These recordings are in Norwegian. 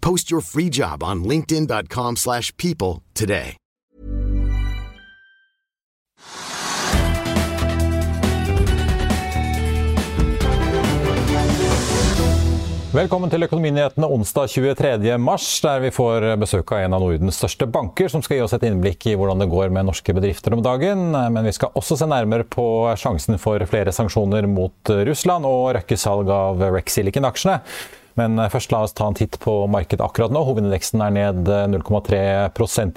Post your free job on linkedin.com/people slash people today. Velkommen til Økonominyhetene onsdag 23. mars, der vi får besøk av en av Nordens største banker, som skal gi oss et innblikk i hvordan det går med norske bedrifter om dagen. Men vi skal også se nærmere på sjansen for flere sanksjoner mot Russland og røkkesalg av Rex Silicon-aksjene. Men først la oss ta en titt på markedet akkurat nå. Hovedindeksen er ned 0,3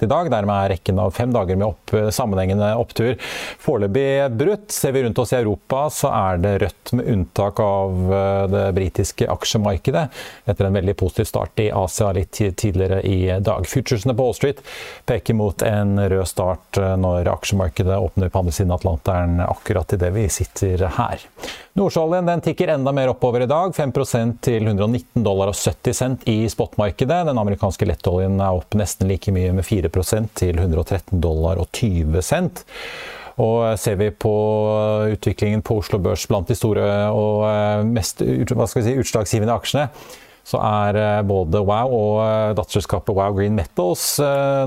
i dag. Dermed er rekken av fem dager med opp, sammenhengende opptur foreløpig brutt. Ser vi rundt oss i Europa, så er det rødt med unntak av det britiske aksjemarkedet. Etter en veldig positiv start i Asia litt tidligere i dag. Futuresene på Wall Street peker mot en rød start når aksjemarkedet åpner på andre siden av Atlanteren akkurat idet vi sitter her. Nordsjøoljen den tikker enda mer oppover i dag, 5 til 119 dollar og 70 cent i spotmarkedet. Den amerikanske lettoljen er opp nesten like mye med 4 til 113 dollar og 20 cent. Og ser vi på utviklingen på Oslo Børs blant de store og mest si, utslagsgivende aksjene, så er både Wow og datterselskapet Wow Green Metals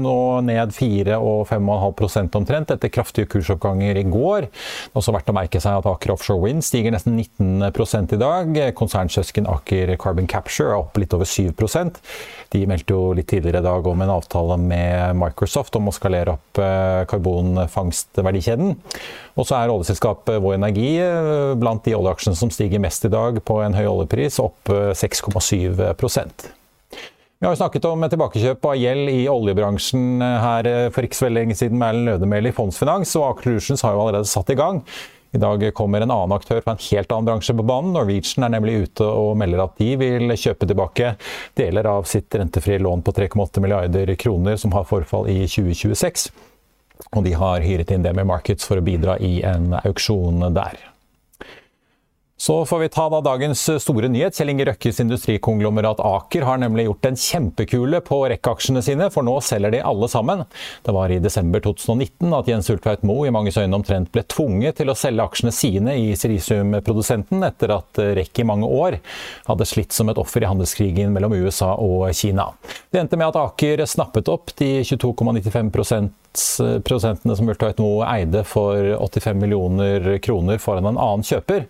nå ned 4 og 5,5% omtrent etter kraftige kursoppganger i går. Det er også verdt å merke seg at Aker Offshore Wind stiger nesten 19 i dag. Konsernsøsken Aker Carbon Capture er opp litt over 7 De meldte jo litt tidligere i dag om en avtale med Microsoft om å skalere opp karbonfangstverdikjeden. Og så er oljeselskapet Vår Energi blant de oljeaksjene som stiger mest i dag på en høy oljepris, opp 6,7% vi har jo snakket om tilbakekjøp av gjeld i oljebransjen her for ikke så veldig lenge siden med Erlend Lødemel i Fondsfinans, og Aker Solutions har jo allerede satt i gang. I dag kommer en annen aktør fra en helt annen bransje på banen. Norwegian er nemlig ute og melder at de vil kjøpe tilbake deler av sitt rentefrie lån på 3,8 milliarder kroner som har forfall i 2026. Og de har hyret inn Demer Markets for å bidra i en auksjon der. Så får vi ta da dagens store nyhet. Kjell Inge Røkkes industrikonglomerat Aker har nemlig gjort en kjempekule på rekkeaksjene sine, for nå selger de alle sammen. Det var i desember 2019 at Jens Ulltveit Moe i manges øyne omtrent ble tvunget til å selge aksjene sine i Sirisium-produsenten etter at Rekk i mange år hadde slitt som et offer i handelskrigen mellom USA og Kina. Det endte med at Aker snappet opp de 22,95 prosentene som Ulltveit Moe eide for 85 millioner kroner foran en annen kjøper,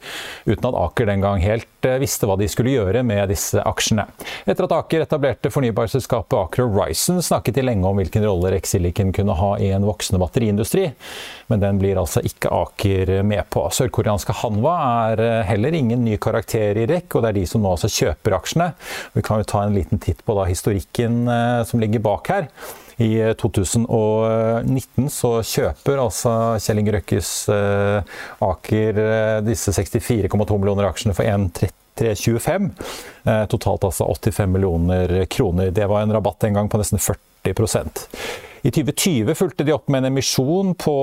uten at Aker den gang helt visste hva de skulle gjøre med disse aksjene. Etter at Aker etablerte fornybarselskapet Aker Horizon, snakket de lenge om hvilken rolle Rexilicon kunne ha i en voksende batteriindustri, men den blir altså ikke Aker med på. Sørkoreanske Hanwa er heller ingen ny karakter i REC, og det er de som nå altså kjøper aksjene. Vi kan jo ta en liten titt på da historikken som ligger bak her. I 2019 så kjøper altså Kjell Inge Røkkes Aker disse 64,2 millioner aksjene for 1,325. Totalt altså 85 millioner kroner. Det var en rabatt en gang på nesten 40 i 2020 fulgte de opp med en emisjon på,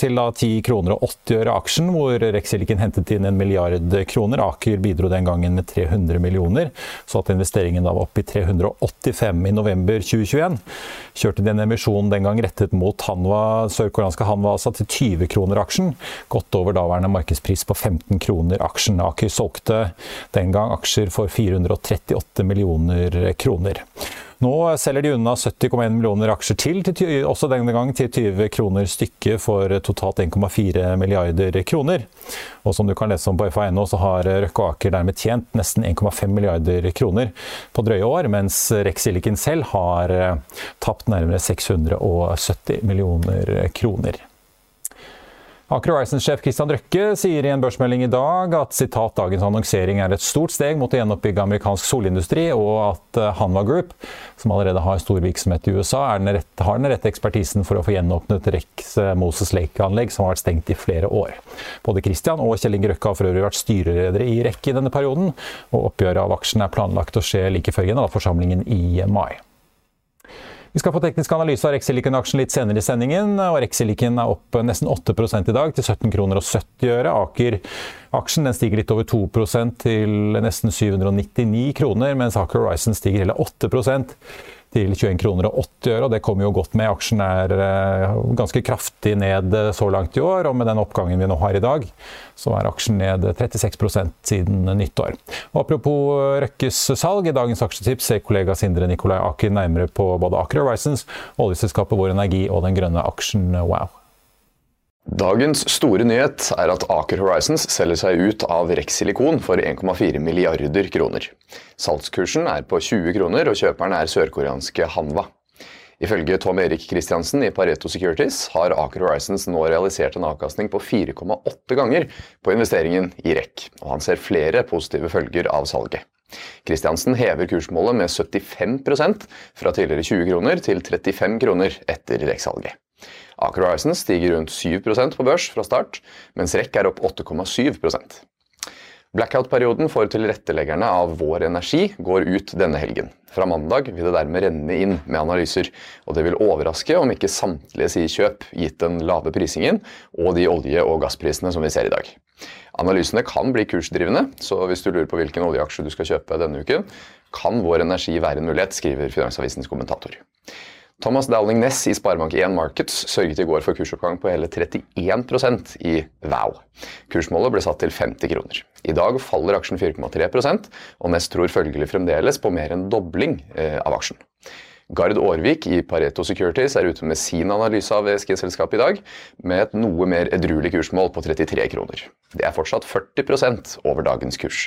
til da 10 kroner og 80 øre aksjen, hvor Rexilicon hentet inn en milliard kroner. Aker bidro den gangen med 300 millioner, så at investeringen da var oppe i 385 i november 2021. Kjørte de en emisjon den gang rettet mot Hanwa, sørkoreanske Hanwa altså, til 20 kroner aksjen, godt over daværende markedspris på 15 kroner aksjen. Aker solgte den gang aksjer for 438 millioner kroner. Nå selger de unna 70,1 millioner aksjer til, til, også denne gang til 20 kroner stykket for totalt 1,4 milliarder kroner. Og som du kan lese om på FA.no, så har Røkke og Aker dermed tjent nesten 1,5 milliarder kroner på drøye år, mens Rex Silicon selv har tapt nærmere 670 millioner kroner. Aker Horizon-sjef Christian Røkke sier i en børsmelding i dag at citat, dagens annonsering er et stort steg mot å gjenoppbygge amerikansk solindustri, og at eh, Hanva Group, som allerede har stor virksomhet i USA, den rette, har den rette ekspertisen for å få gjenåpnet Rex eh, Moses Lake-anlegg, som har vært stengt i flere år. Både Christian og Kjell Inge Røkke har for øvrig vært styreledere i Rekke i denne perioden, og oppgjøret av aksjene er planlagt å skje like før generalforsamlingen i mai. Vi skal få teknisk analyse av Rexilicon-aksjen litt senere i sendingen. og Rexilicon er opp nesten 8 i dag, til 17 kroner og 70 øre. Aker-aksjen stiger litt over 2% til nesten 799 kroner, mens Aker Horizon stiger hele 8 til 21 kroner og 80 øre. og Det kommer jo godt med. Aksjen er eh, ganske kraftig ned eh, så langt i år. og Med den oppgangen vi nå har i dag, så er aksjen ned 36% siden nyttår. Og apropos eh, Røkkes salg, i dagens aksjetips ser kollega Sindre Nikolai Aker nærmere på både Aker Horizons, oljeselskapet Vår Energi og den grønne aksjen Wow. Dagens store nyhet er at Aker Horizons selger seg ut av Rex Silikon for 1,4 milliarder kroner. Salgskursen er på 20 kroner, og kjøperen er sørkoreanske Hanva. Ifølge Tom Erik Kristiansen i Pareto Securities har Aker Horizons nå realisert en avkastning på 4,8 ganger på investeringen i REC, og han ser flere positive følger av salget. Kristiansen hever kursmålet med 75% fra tidligere 20 kroner til 35 kroner etter REC-salget. Aker Horizon stiger rundt 7% på børs fra start, mens REC er opp 8,7% Blackout-perioden for tilretteleggerne av Vår Energi går ut denne helgen. Fra mandag vil det dermed renne inn med analyser, og det vil overraske om ikke samtlige sier kjøp, gitt den lave prisingen og de olje- og gassprisene som vi ser i dag. Analysene kan bli kursdrivende, så hvis du lurer på hvilken oljeaksje du skal kjøpe denne uken, kan Vår Energi være en mulighet, skriver Finansavisens kommentator. Thomas Dowling Ness i Sparebank1 Markets sørget i går for kursoppgang på hele 31% i VAU. Kursmålet ble satt til 50 kroner. I dag faller aksjen 4,3% og Ness tror følgelig fremdeles på mer enn dobling eh, av aksjen. Gard Aarvik i Pareto Securities er ute med sin analyse av ESG-selskapet i dag, med et noe mer edruelig kursmål på 33 kroner. Det er fortsatt 40% over dagens kurs.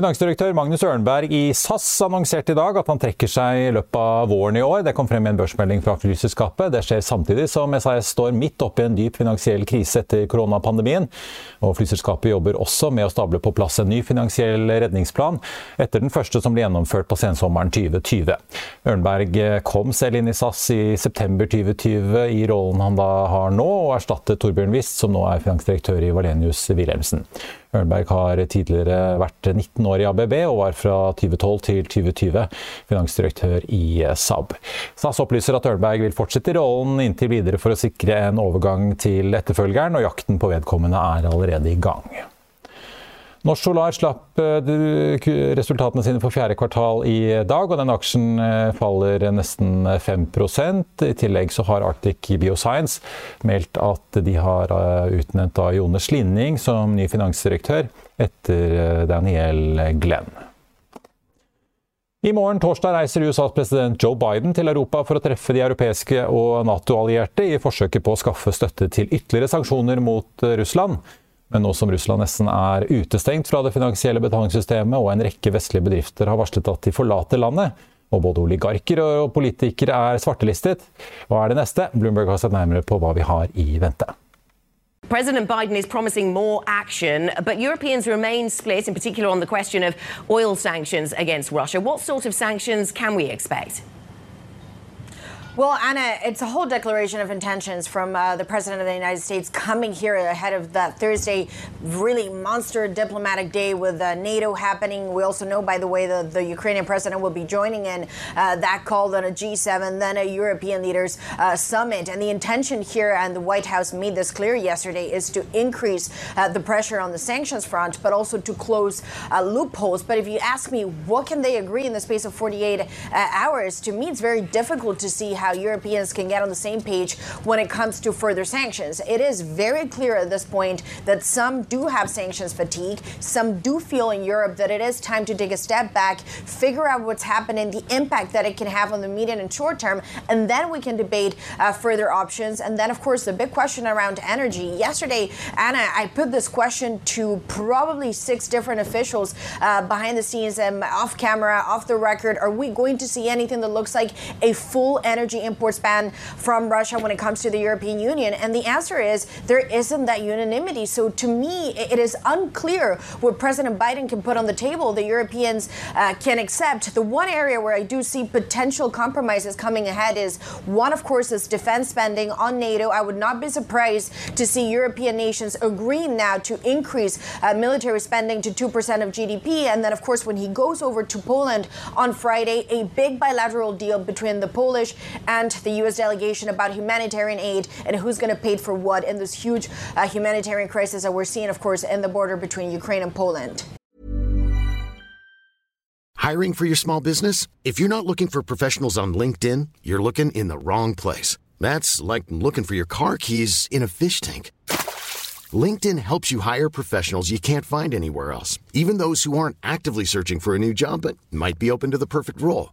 Finansdirektør Magnus Ørnberg i SAS annonserte i dag at han trekker seg i løpet av våren i år. Det kom frem i en børsmelding fra flyselskapet. Det skjer samtidig som SAS står midt oppe i en dyp finansiell krise etter koronapandemien. Og flyselskapet jobber også med å stable på plass en ny finansiell redningsplan, etter den første som ble gjennomført på sensommeren 2020. Ørnberg kom selv inn i SAS i september 2020 i rollen han da har nå, og erstattet Torbjørn Wist, som nå er finansdirektør i Valenius Wilhelmsen. Ørnberg har tidligere vært 19 år i ABB og var fra 2012 til 2020 finansdirektør i Saab. SAS opplyser at Ørnberg vil fortsette rollen inntil videre for å sikre en overgang til etterfølgeren, og jakten på vedkommende er allerede i gang. Norsk Solar slapp eh, resultatene sine for fjerde kvartal i dag, og den aksjen eh, faller nesten 5 I tillegg så har Arctic Bioscience meldt at de har eh, utnevnt Jone Slinning som ny finansdirektør etter Daniel Glenn. I morgen torsdag reiser USAs president Joe Biden til Europa for å treffe de europeiske og Nato-allierte i forsøket på å skaffe støtte til ytterligere sanksjoner mot Russland. Men nå som Russland nesten er utestengt fra det finansielle betalingssystemet, og en rekke vestlige bedrifter har varslet at de forlater landet, og både oligarker og politikere er svartelistet, hva er det neste? Bloomberg har sett nærmere på hva vi har i vente. President Biden is promising more action, but Europeans remain split, in particular on the question of oil sanctions against Russia. What sort of sanctions can we expect? Well, Anna, it's a whole declaration of intentions from uh, the President of the United States coming here ahead of that Thursday really monster diplomatic day with uh, NATO happening. We also know, by the way, the, the Ukrainian president will be joining in uh, that call, on a G7, then a European leaders uh, summit. And the intention here, and the White House made this clear yesterday, is to increase uh, the pressure on the sanctions front, but also to close uh, loopholes. But if you ask me, what can they agree in the space of 48 hours? To me, it's very difficult to see how Europeans can get on the same page when it comes to further sanctions. It is very clear at this point that some do have sanctions fatigue. Some do feel in Europe that it is time to take a step back, figure out what's happening, the impact that it can have on the medium and short term, and then we can debate uh, further options. And then, of course, the big question around energy. Yesterday, Anna, I put this question to probably six different officials uh, behind the scenes and off camera, off the record. Are we going to see anything that looks like a full energy? Energy imports ban from Russia when it comes to the European Union? And the answer is there isn't that unanimity. So to me, it is unclear what President Biden can put on the table, the Europeans uh, can accept. The one area where I do see potential compromises coming ahead is one, of course, is defense spending on NATO. I would not be surprised to see European nations agreeing now to increase uh, military spending to 2% of GDP. And then, of course, when he goes over to Poland on Friday, a big bilateral deal between the Polish and the U.S. delegation about humanitarian aid and who's going to pay for what in this huge uh, humanitarian crisis that we're seeing, of course, in the border between Ukraine and Poland. Hiring for your small business? If you're not looking for professionals on LinkedIn, you're looking in the wrong place. That's like looking for your car keys in a fish tank. LinkedIn helps you hire professionals you can't find anywhere else, even those who aren't actively searching for a new job but might be open to the perfect role.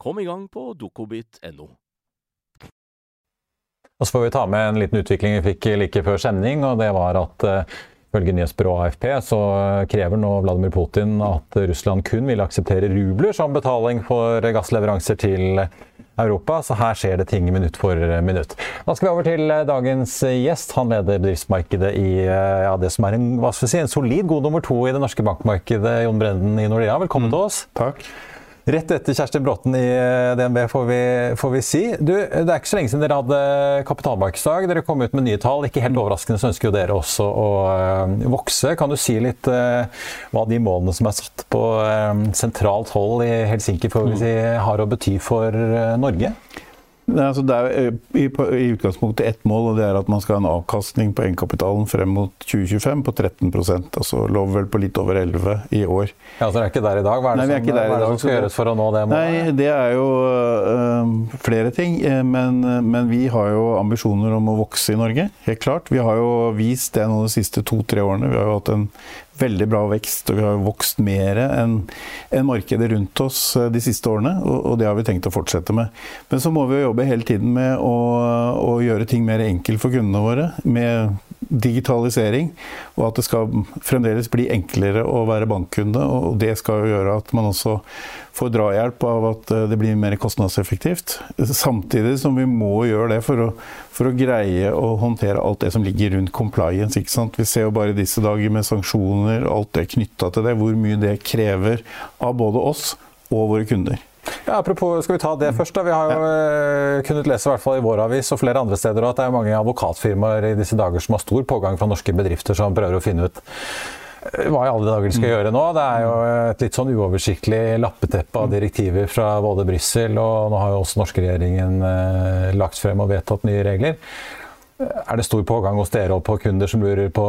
Kom i gang på dokobit.no. Og så får vi ta med en liten utvikling vi fikk like før sending, og det var at uh, Ifølge nyhetsbyrået AFP så krever nå Vladimir Putin at Russland kun vil akseptere rubler som betaling for gassleveranser til Europa, så her skjer det ting minutt for minutt. Da skal vi over til dagens gjest. Han leder bedriftsmarkedet i ja, det som er en, hva skal vi si, en solid god nummer to i det norske bankmarkedet. Jon Brenden i Nordea, velkommen mm. til oss. Takk. Rett etter Kjersti Bråten i eh, DNB, får vi, får vi, si. Du, det er ikke så lenge siden dere hadde kapitalmarkedsdag. Dere kom ut med nye tall. Ikke helt overraskende så ønsker jo dere også å uh, vokse. Kan du si litt uh, hva de målene som er satt på sentralt hold i Helsinki, får vi si, har å bety for Norge? Nei, altså det er eh, i, i, utgangspunktet ett mål, og det er at man skal ha en avkastning på egenkapitalen frem mot 2025 på 13 altså lå vel på litt over 11 i år. Ja, Så dere er ikke der i dag? Hva er det, Nei, som, hva er det som, skal gjøres for å nå det målet? Nei, Det er jo øh, flere ting. Men, men, vi har jo ambisjoner om å vokse i Norge. Helt klart. Vi har jo vist det nå de siste to-tre årene. Vi har jo hatt en veldig bra vekst, og vi har vokst mer enn en markedet rundt oss eh, de siste årene. Og, det har vi tenkt å fortsette med. Men så må vi jo jobbe hele tiden med å, å gjøre ting mer enkelt for kundene våre. Med digitalisering, og at det skal fremdeles bli enklere å være bankkunde. Og det skal jo gjøre at man også får drahjelp av at eh, det blir mer kostnadseffektivt. Samtidig som vi må gjøre det for å, for å greie å håndtere alt det som ligger rundt compliance. ikke sant? Vi ser jo bare disse dager med sanksjoner, alt det knytta til det, hvor mye det krever av både oss og våre kunder. Ja, apropos, skal vi ta det først? da? Vi har jo ja. kunnet lese i hvert fall i vår avis og flere andre steder at det er mange advokatfirmaer i disse dager som har stor pågang fra norske bedrifter som prøver å finne ut eh, hva i alle dager de skal mm. gjøre nå. Det er jo et litt sånn uoversiktlig lappeteppe av mm. direktiver fra både Brussel, og nå har jo også norske regjeringen eh, lagt frem og vedtatt nye regler. Er det stor pågang hos dere og på kunder som lurer på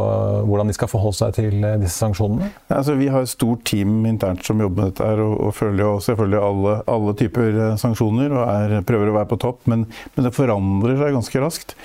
hvordan de skal forholde seg til eh, disse sanksjonene? Ja, altså, vi har et stort team internt som jobber med dette her, og, og følger jo selvfølgelig alle, alle typer eh, sanksjoner og er, prøver å være på topp. Men, men, det forandrer seg ganske raskt.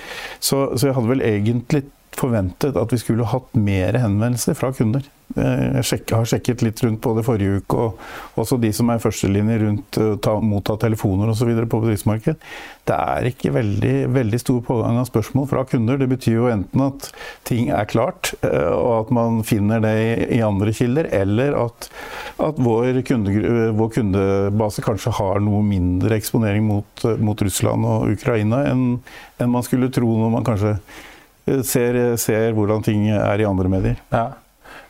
Så, så jeg hadde vel egentlig forventet at vi skulle hatt mer henvendelser fra kunder. Eh, jeg har sjekket litt rundt både forrige uke og også de som er i førstelinje rundt å ta, motta telefoner osv. på bedriftsmarked. Det er ikke veldig, veldig stor pågang av spørsmål fra kunder. Det betyr jo enten at ting er klart, eh, og at man finner det i andre kilder, eller at, at vår, kunde, vår, kundebase kanskje har noe mindre eksponering mot, mot Russland og Ukraina enn, enn man skulle tro når man kanskje ser, ser hvordan ting er i andre medier. Ja.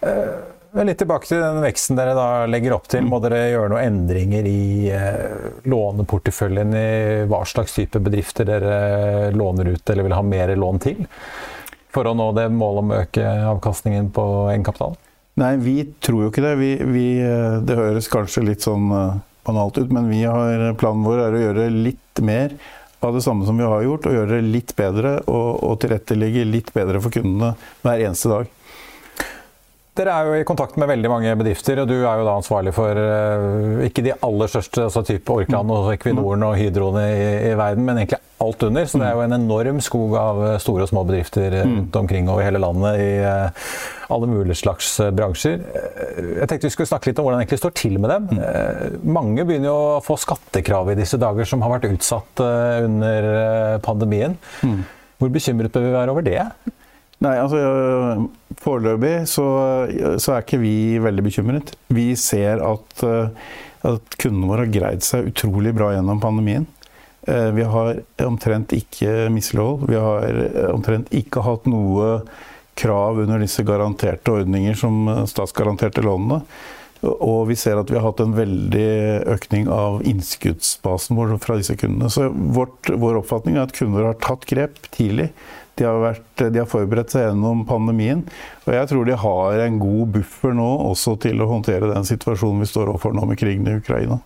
Eh, litt tilbake til den veksten dere da legger opp til. Må dere gjøre noen endringer i eh, låneporteføljen? I hva slags type bedrifter dere låner ut eller vil ha mer lån til? For å nå det målet om å øke avkastningen på egenkapitalen? Nei, vi tror jo ikke det. Vi, vi, eh, det høres kanskje litt sånn banalt ut, men vi har, planen vår er å gjøre litt mer av det samme som vi har gjort, og gjøre det litt bedre og, og tilrettelegge litt bedre for kundene hver eneste dag. Dere er jo i kontakt med veldig mange bedrifter, og du er jo da ansvarlig for uh, ikke de aller største, altså type Orkland og Equinoren og Hydroene i, i, verden, men egentlig alt under. Så det er jo en enorm skog av eh, store og små bedrifter uh, rundt omkring over hele landet i uh, alle mulige slags bransjer. Jeg tenkte vi skulle snakke litt om hvordan det egentlig står til med dem. Mange begynner jo å få skattekrav i disse dager som har vært utsatt under pandemien. Mm. Hvor bekymret bør vi være over det? Nei, altså Foreløpig så, så, er ikke vi veldig bekymret. Vi ser at, eh, at kundene våre har greid seg utrolig bra gjennom pandemien. Eh, vi har omtrent ikke mislighold. Vi har eh, omtrent ikke hatt noe krav under disse garanterte ordninger som statsgaranterte lånene. Og vi ser at vi har hatt en veldig økning av innskuddsbasen vår fra disse kundene. Så vårt, vår oppfatning er at kunder har tatt grep tidlig. De har, vært, de har, forberedt seg gjennom pandemien. Og jeg tror de har en god buffer nå også til å håndtere den situasjonen vi står overfor nå med krigen i Ukraina.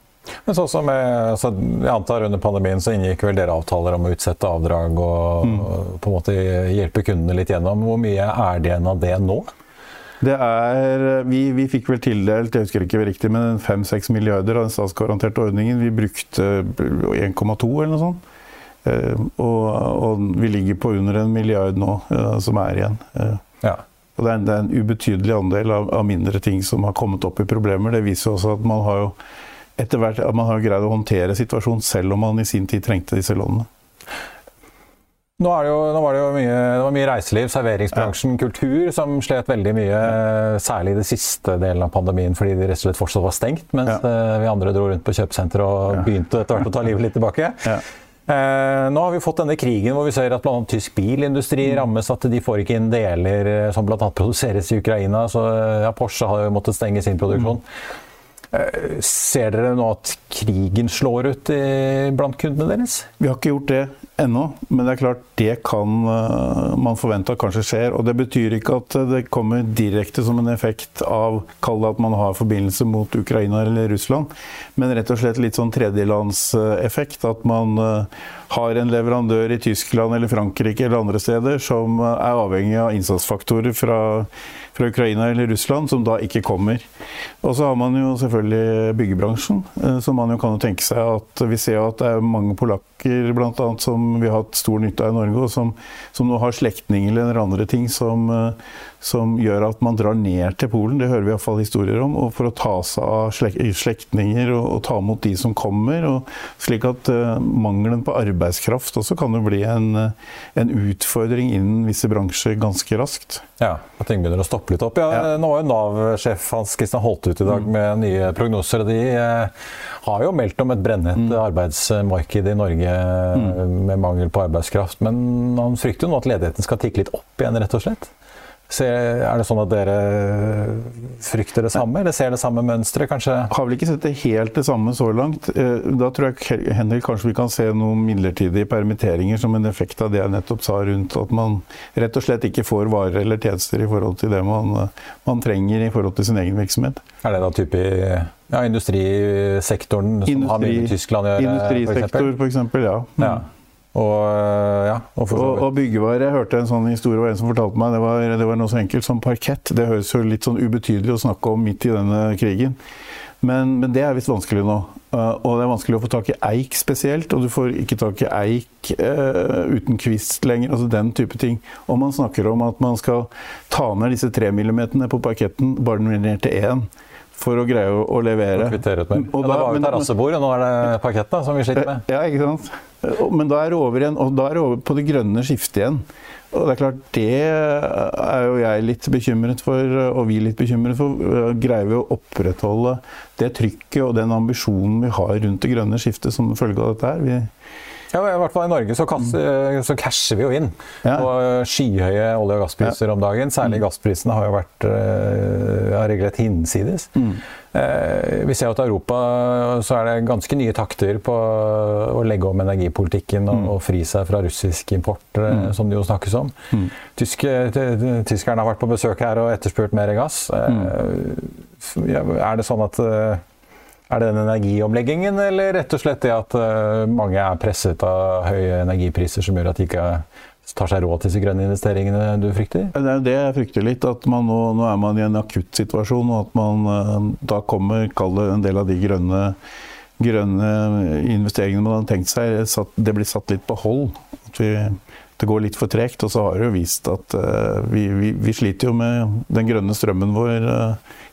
Men sånn som altså, jeg antar Under pandemien så inngikk vel dere avtaler om å utsette avdrag og, mm. og på en måte hjelpe kundene litt gjennom. Hvor mye er det igjen av det nå? Det er, vi, vi, fikk vel tildelt jeg husker ikke riktig, men 5-6 milliarder av den statsgaranterte ordningen. Vi brukte 1,2 eller noe sånt. Eh, og, og, vi ligger på under en milliard nå eh, som er igjen. Eh, ja. Og det er, en, det er, en, ubetydelig andel av, av, mindre ting som har kommet opp i problemer. Det viser også at man har jo etter hvert at man har greid å håndtere situasjonen selv om man i sin tid trengte disse lånene. Nå, jo, nå, var det jo mye, det var mye reiseliv, serveringsbransjen, ja. kultur som slet veldig mye. Særlig i det siste delen av pandemien fordi de rett og slett fortsatt var stengt. Mens ja. vi andre dro rundt på kjøpesenteret og ja. begynte etter hvert å ta livet litt tilbake. Eh, nå har vi fått denne krigen hvor vi ser at bl.a. tysk bilindustri mm. rammes. At de får ikke inn deler eh, som bl.a. produseres i Ukraina. Så ja, Porsche har jo måttet stenge sin produksjon. Mm. Eh, ser dere nå at krigen slår ut blant kundene deres? Vi har ikke gjort det ennå, men det er klart det kan eh, man forvente at kanskje skjer. Og det betyr ikke at det kommer direkte som en effekt av kall det at man har forbindelse mot Ukraina eller Russland, men rett og slett litt sånn tredjelandseffekt. At man eh, har en leverandør i Tyskland eller Frankrike eller andre steder som er avhengig av innsatsfaktorer fra fra Ukraina eller Russland, som da ikke kommer. Og så har man jo selvfølgelig byggebransjen, eh, som man jo kan jo tenke seg at vi ser at det er mange polakker blant annet, som vi har hatt stor nytte av i Norge, og som, som nå har slektninger eller andre ting som, eh, som gjør at man drar ned til Polen. Det hører vi iallfall historier om. og For å ta seg av slektninger og, og, ta imot de som kommer. Og slik at uh, mangelen på arbeidskraft også kan jo bli en, en utfordring innen visse bransjer ganske raskt. Ja, at ting begynner å stoppe litt opp. Ja, ja. Nå var jo Nav-sjef Hans Christian Holte ut i dag mm. med nye prognoser. De eh, har jo meldt om et brennhett mm. arbeidsmarked i Norge mm. med mangel på arbeidskraft. Men han frykter jo nå at ledigheten skal tikke litt opp igjen, rett og slett? Er det sånn at dere frykter det samme, eller ser det samme mønsteret, kanskje? Har vel ikke sett det helt det samme så langt. Eh, da tror jeg Henrik, kanskje vi kan se noen midlertidige permitteringer som en effekt av det jeg nettopp sa rundt at man rett og slett ikke får varer eller tjenester i forhold til det man, man trenger i forhold til sin egen virksomhet. Er det da type ja, industrisektoren som Industri, har mye i Tyskland å gjøre? Industrisektor, f.eks. Ja. Ja. Og, ja, og, og, og byggevare. Jeg hørte en sånn historie av en som fortalte meg det var, det var noe så enkelt som parkett. Det høres jo litt sånn ubetydelig å snakke om midt i denne krigen. Men, men det er visst vanskelig nå. Uh, og det er vanskelig å få tak i eik spesielt. Og du får ikke tak i eik uh, uten kvist lenger. Altså den type ting. Og man snakker om at man skal ta ned disse tre millimeterne på parketten bare ned til én for å greie å, å levere. Og, og da, ja, det var jo terrassebord, og nå er det parkett da, som vi sliter med. Ja, ikke sant. Men da er det over igjen, og da er det over på det grønne skiftet igjen. Og det er klart, det er jo jeg litt bekymret for, og vi litt bekymret for. Greier vi å opprettholde det trykket og den ambisjonen vi har rundt det grønne skiftet som følge av dette her? Vi, ja, I hvert fall i Norge så, kasser, så casher vi jo inn ja. på skyhøye olje- og gasspriser om dagen. Særlig mm. gassprisene har jo vært har regulert hinsides. Mm. Vi ser at i Europa så er det ganske nye takter på å legge om energipolitikken og, mm. og fri seg fra russisk import, mm. som det jo snakkes om. Mm. Tysk, tyskerne har vært på besøk her og etterspurt mer gass. Mm. er det sånn at er det den energiomleggingen, eller rett og slett det at uh, mange er presset av høye energipriser som gjør at de ikke tar seg råd til disse grønne investeringene du frykter? Det er det jeg frykter litt. at nå, nå, er man i en akutt situasjon, og at man uh, da kommer kalle en del av de grønne, grønne investeringene man har tenkt seg, det blir satt litt på hold. At vi, det går litt for tregt. Og så har det jo vist at uh, vi, vi, vi, sliter jo med den grønne strømmen vår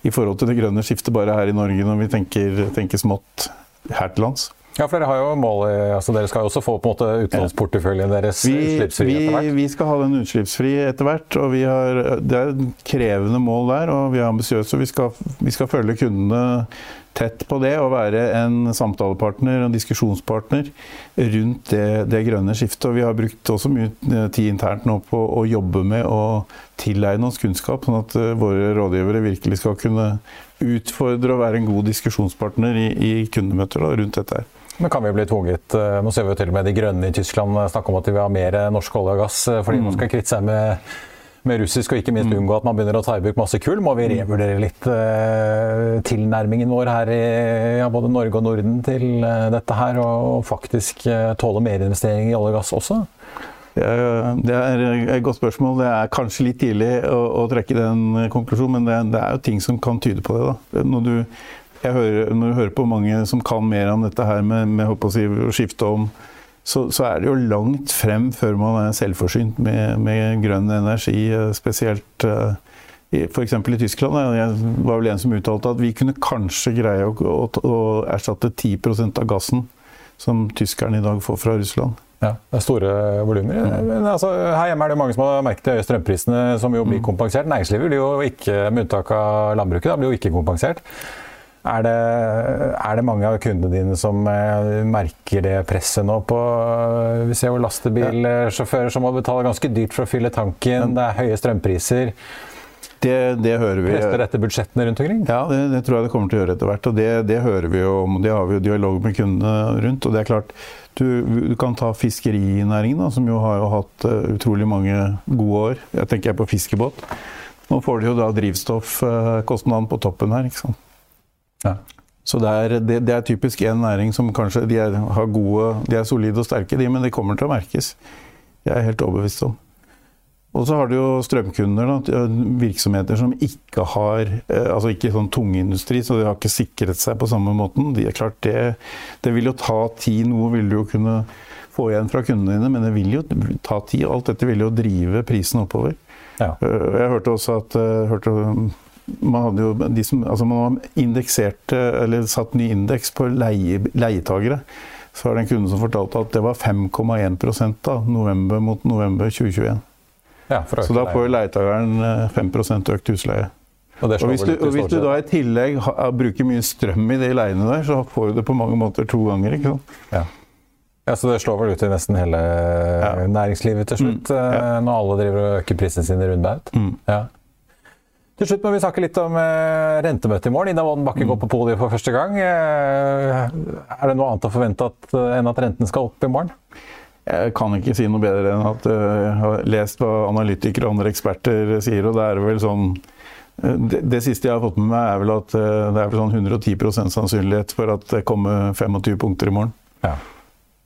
i forhold til det grønne skiftet bare her i Norge, når vi tenker, tenker smått her til lands. Ja, for Dere har jo mål, altså dere skal jo også få på en måte utenlandsporteføljen deres vi, utslippsfri etter hvert? Vi skal ha den utslippsfri etter hvert. og har, Det er krevende mål der, og vi er ambisiøse. Vi, vi skal følge kundene tett på det og være en samtalepartner og diskusjonspartner rundt det, det, grønne skiftet. Og vi har brukt også mye eh, tid internt nå på å jobbe med å tilegne oss kunnskap, sånn at eh, våre rådgivere virkelig skal kunne utfordre og være en god diskusjonspartner i, i kundemøter da, rundt dette her. Men kan vi bli tvunget eh, Nå ser vi jo til og med de grønne i Tyskland snakke om at de vil ha mer norsk olje og gass fordi mm. man skal kvitte seg med med russisk, og ikke minst mm. unngå at man begynner å ta i bruk masse kull. Må vi mm. revurdere litt uh, tilnærmingen vår her i ja, både Norge og Norden til uh, dette her, og faktisk uh, tåle mer investering i olje og gass også? Det er et godt spørsmål. Det er kanskje litt tidlig å, å trekke den konklusjonen, men det, det, er jo ting som kan tyde på det. da. Når du, hører, når du hører på mange som kan mer om dette her med, med å, si, å skifte om så, så, er det jo langt frem før man er selvforsynt med, med grønn energi, eh, spesielt uh, F.eks. i Tyskland. Jeg var vel en som uttalte at vi kunne kanskje greie å, å, å erstatte 10% av gassen som tyskerne i dag får fra Russland. Ja, det er store volumer. Men Altså, her hjemme er det mange som har merket de høye strømprisene, som jo blir mm. kompensert. Næringslivet blir jo ikke, med unntak av landbruket, da, blir jo ikke kompensert. Er det, er det, mange av kundene dine som eh, merker det presset nå på Vi ser jo lastebilsjåfører som må betale ganske dyrt for å fylle tanken, det er høye strømpriser. Det, det hører vi. Prester dette budsjettene rundt omkring? Ja, det, det, tror jeg det kommer til å gjøre etter hvert. og det, det, hører vi jo om. Det har vi jo dialog med kundene rundt. og det er klart, Du, du kan ta fiskerinæringen, da, som jo har jo hatt uh, utrolig mange gode år. Jeg tenker på fiskebåt. Nå får de jo da drivstoffkostnaden på toppen her. ikke sant? Ja. Så det er, det, det er typisk en næring som kanskje de er, har gode, de er solide og sterke, de, men det kommer til å merkes. Jeg er helt overbevist om. Og så har du jo strømkunder, da, virksomheter som ikke har eh, Altså ikke sånn tungindustri, så de har ikke sikret seg på samme måten. De er klart det, det vil jo ta tid. Noe vil du jo kunne få igjen fra kundene dine, men det vil jo ta tid. Alt dette vil jo drive prisen oppover. Ja. Eh, jeg hørte også at eh, hørte, man hadde jo de som, altså man har eller satt ny indeks på leie, leietagere. Så var det en kunde som fortalte at det var 5,1 da, november mot november 2021. Ja, så da får leietageren 5 eh, økt husleie. Og, og, hvis, du, og hvis, du, da i tillegg ha, bruker mye strøm i de leiene der, så får du det på mange måter to ganger. ikke sant? Ja. ja Så det slår vel ut i nesten hele ja. næringslivet til slutt, mm. Eh, ja. når alle driver og øker prisene sine rundbaut? Mm. Ja. Til slutt må vi snakke litt om eh, rentemøtet i morgen. Ida Wolden Bakke mm. går på podiet for første gang. Eh, er det noe annet å forvente at, enn at renten skal opp i morgen? Jeg kan ikke si noe bedre enn at eh, jeg har lest hva analytikere og andre eksperter sier, og det er vel sånn eh, det, det, siste jeg har fått med meg, er vel at eh, det er vel sånn 110% sannsynlighet for at det kommer 25 punkter i morgen. Ja.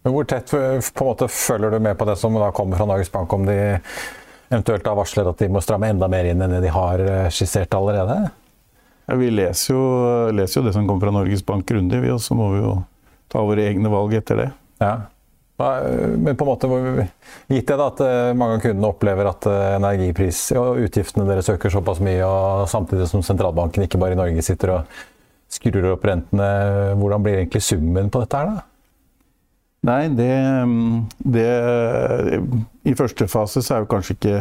Men Hvor tett på en måte følger du med på det som da kommer fra Norges Bank, om de eventuelt da varsler at de må stramme enda mer inn enn det de har skissert allerede? Ja, vi leser jo, leser jo det som kommer fra Norges Bank grundig, og så må vi jo ta våre egne valg etter det. Ja. Men på en måte, gitt det da, at eh, mange av kundene opplever at eh, energipris og utgiftene deres øker såpass mye, og samtidig som sentralbanken ikke bare i Norge sitter og skrur opp rentene, hvordan blir egentlig summen på dette her, da? Nei, det, det I første fase så er jo kanskje ikke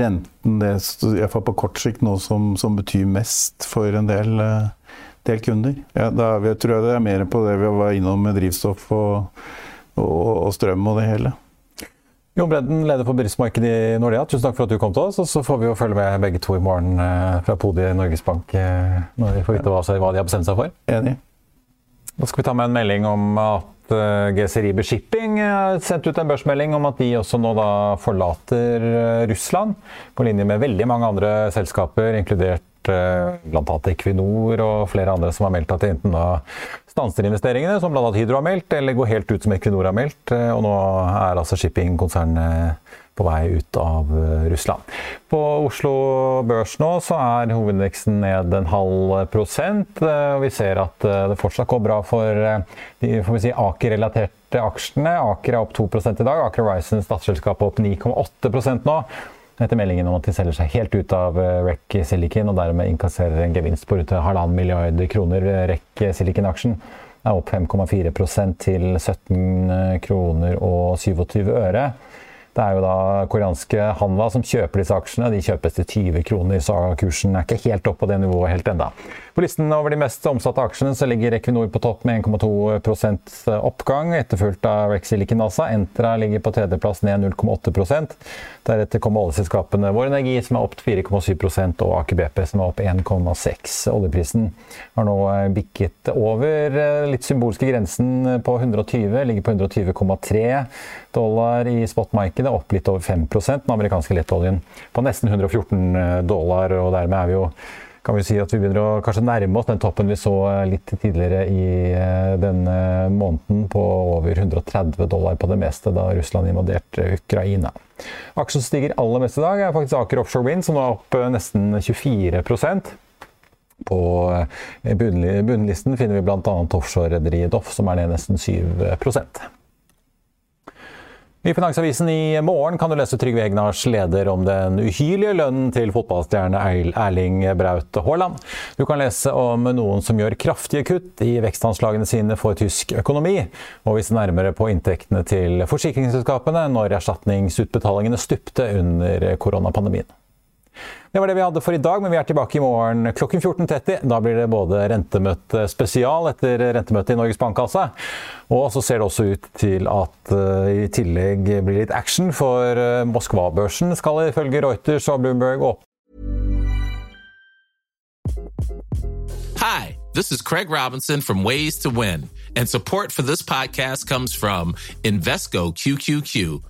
renten det, iallfall på kort sikt, noe som, som, betyr mest for en del, eh, del kunder. Ja, da tror jeg det er mer på det vi var innom med drivstoff og og, og strøm og det hele. Jon Bredden, leder for bedriftsmarkedet i Nordea, tusen takk for at du kom til oss. Og så får vi jo følge med begge to i morgen eh, fra podiet i Norges Bank eh, når vi får vite hva, hva de har bestemt seg for. Enig. Da skal vi ta med en melding om at eh, GC Riber Shipping har sendt ut en børsmelding om at de også nå da forlater Russland, på linje med veldig mange andre selskaper, inkludert bl.a. Equinor og flere andre som har meldt at de enten da stanser investeringene, som bl.a. Hydro har meldt, eller går helt ut som Equinor har meldt. Eh, og nå er altså shippingkonsernet på vei ut av eh, Russland. På Oslo Børs nå så er hovedindeksen ned en halv prosent. Eh, og vi ser at det fortsatt går bra for de får vi si, Aker-relaterte aksjene. Aker er opp 2% i dag. Aker Horizons statsselskap er opp 9,8% nå etter meldingen om at de selger seg helt ut av eh, REC Silicon og dermed inkasserer en gevinst på rundt halvannen milliard kroner. REC Silicon-aksjen er opp 5,4% til 17 kroner og 27 øre. Det er jo da koreanske Hanva som kjøper disse aksjene. De kjøpes til 20 kroner, så kursen er ikke helt opp på det nivået helt enda. På listen over de mest omsatte aksjene så ligger Equinor på topp med 1,2% oppgang, etterfulgt av Rex Silicon ASA. Entra ligger på tredjeplass ned 0,8% Deretter kommer oljeselskapene Vår Energi som er opp 4,7 og Aker BP som er opp 1,6 Oljeprisen har nå eh, bikket over eh, litt symbolske grensen på 120, ligger på 120,3 dollar i spotmarkedet, opp litt over 5% den amerikanske lettoljen på nesten 114 eh, dollar, og dermed er vi jo kan vi si at vi begynner å kanskje nærme oss den toppen vi så eh, litt tidligere i eh, denne måneden, på over 130 dollar på det meste da Russland invaderte Ukraina. Aksjen stiger aller mest i dag, er faktisk Aker Offshore Wind, som er opp nesten 24% på bunnlisten finner vi bl.a. offshorerederiet Doff, som er ned nesten 7 i Finansavisen i morgen kan du lese Trygve Egnars leder om den uhyrlige lønnen til fotballstjerne Erling Braut Haaland. Du kan lese om noen som gjør kraftige kutt i vekstanslagene sine for tysk økonomi, og vise nærmere på inntektene til forsikringsselskapene når erstatningsutbetalingene stupte under koronapandemien. Det var det vi hadde for i dag, men vi er tilbake i morgen klokken 14.30. Da blir det både rentemøte spesial etter rentemøtet i Norges Bank, altså. Og så ser det også ut til at uh, i tillegg blir litt action, for uh, Moskva-børsen skal ifølge Reuters og Bloomberg opp. Hi, this is Craig Robinson from Ways to Win, and support for this podcast comes from Invesco QQQ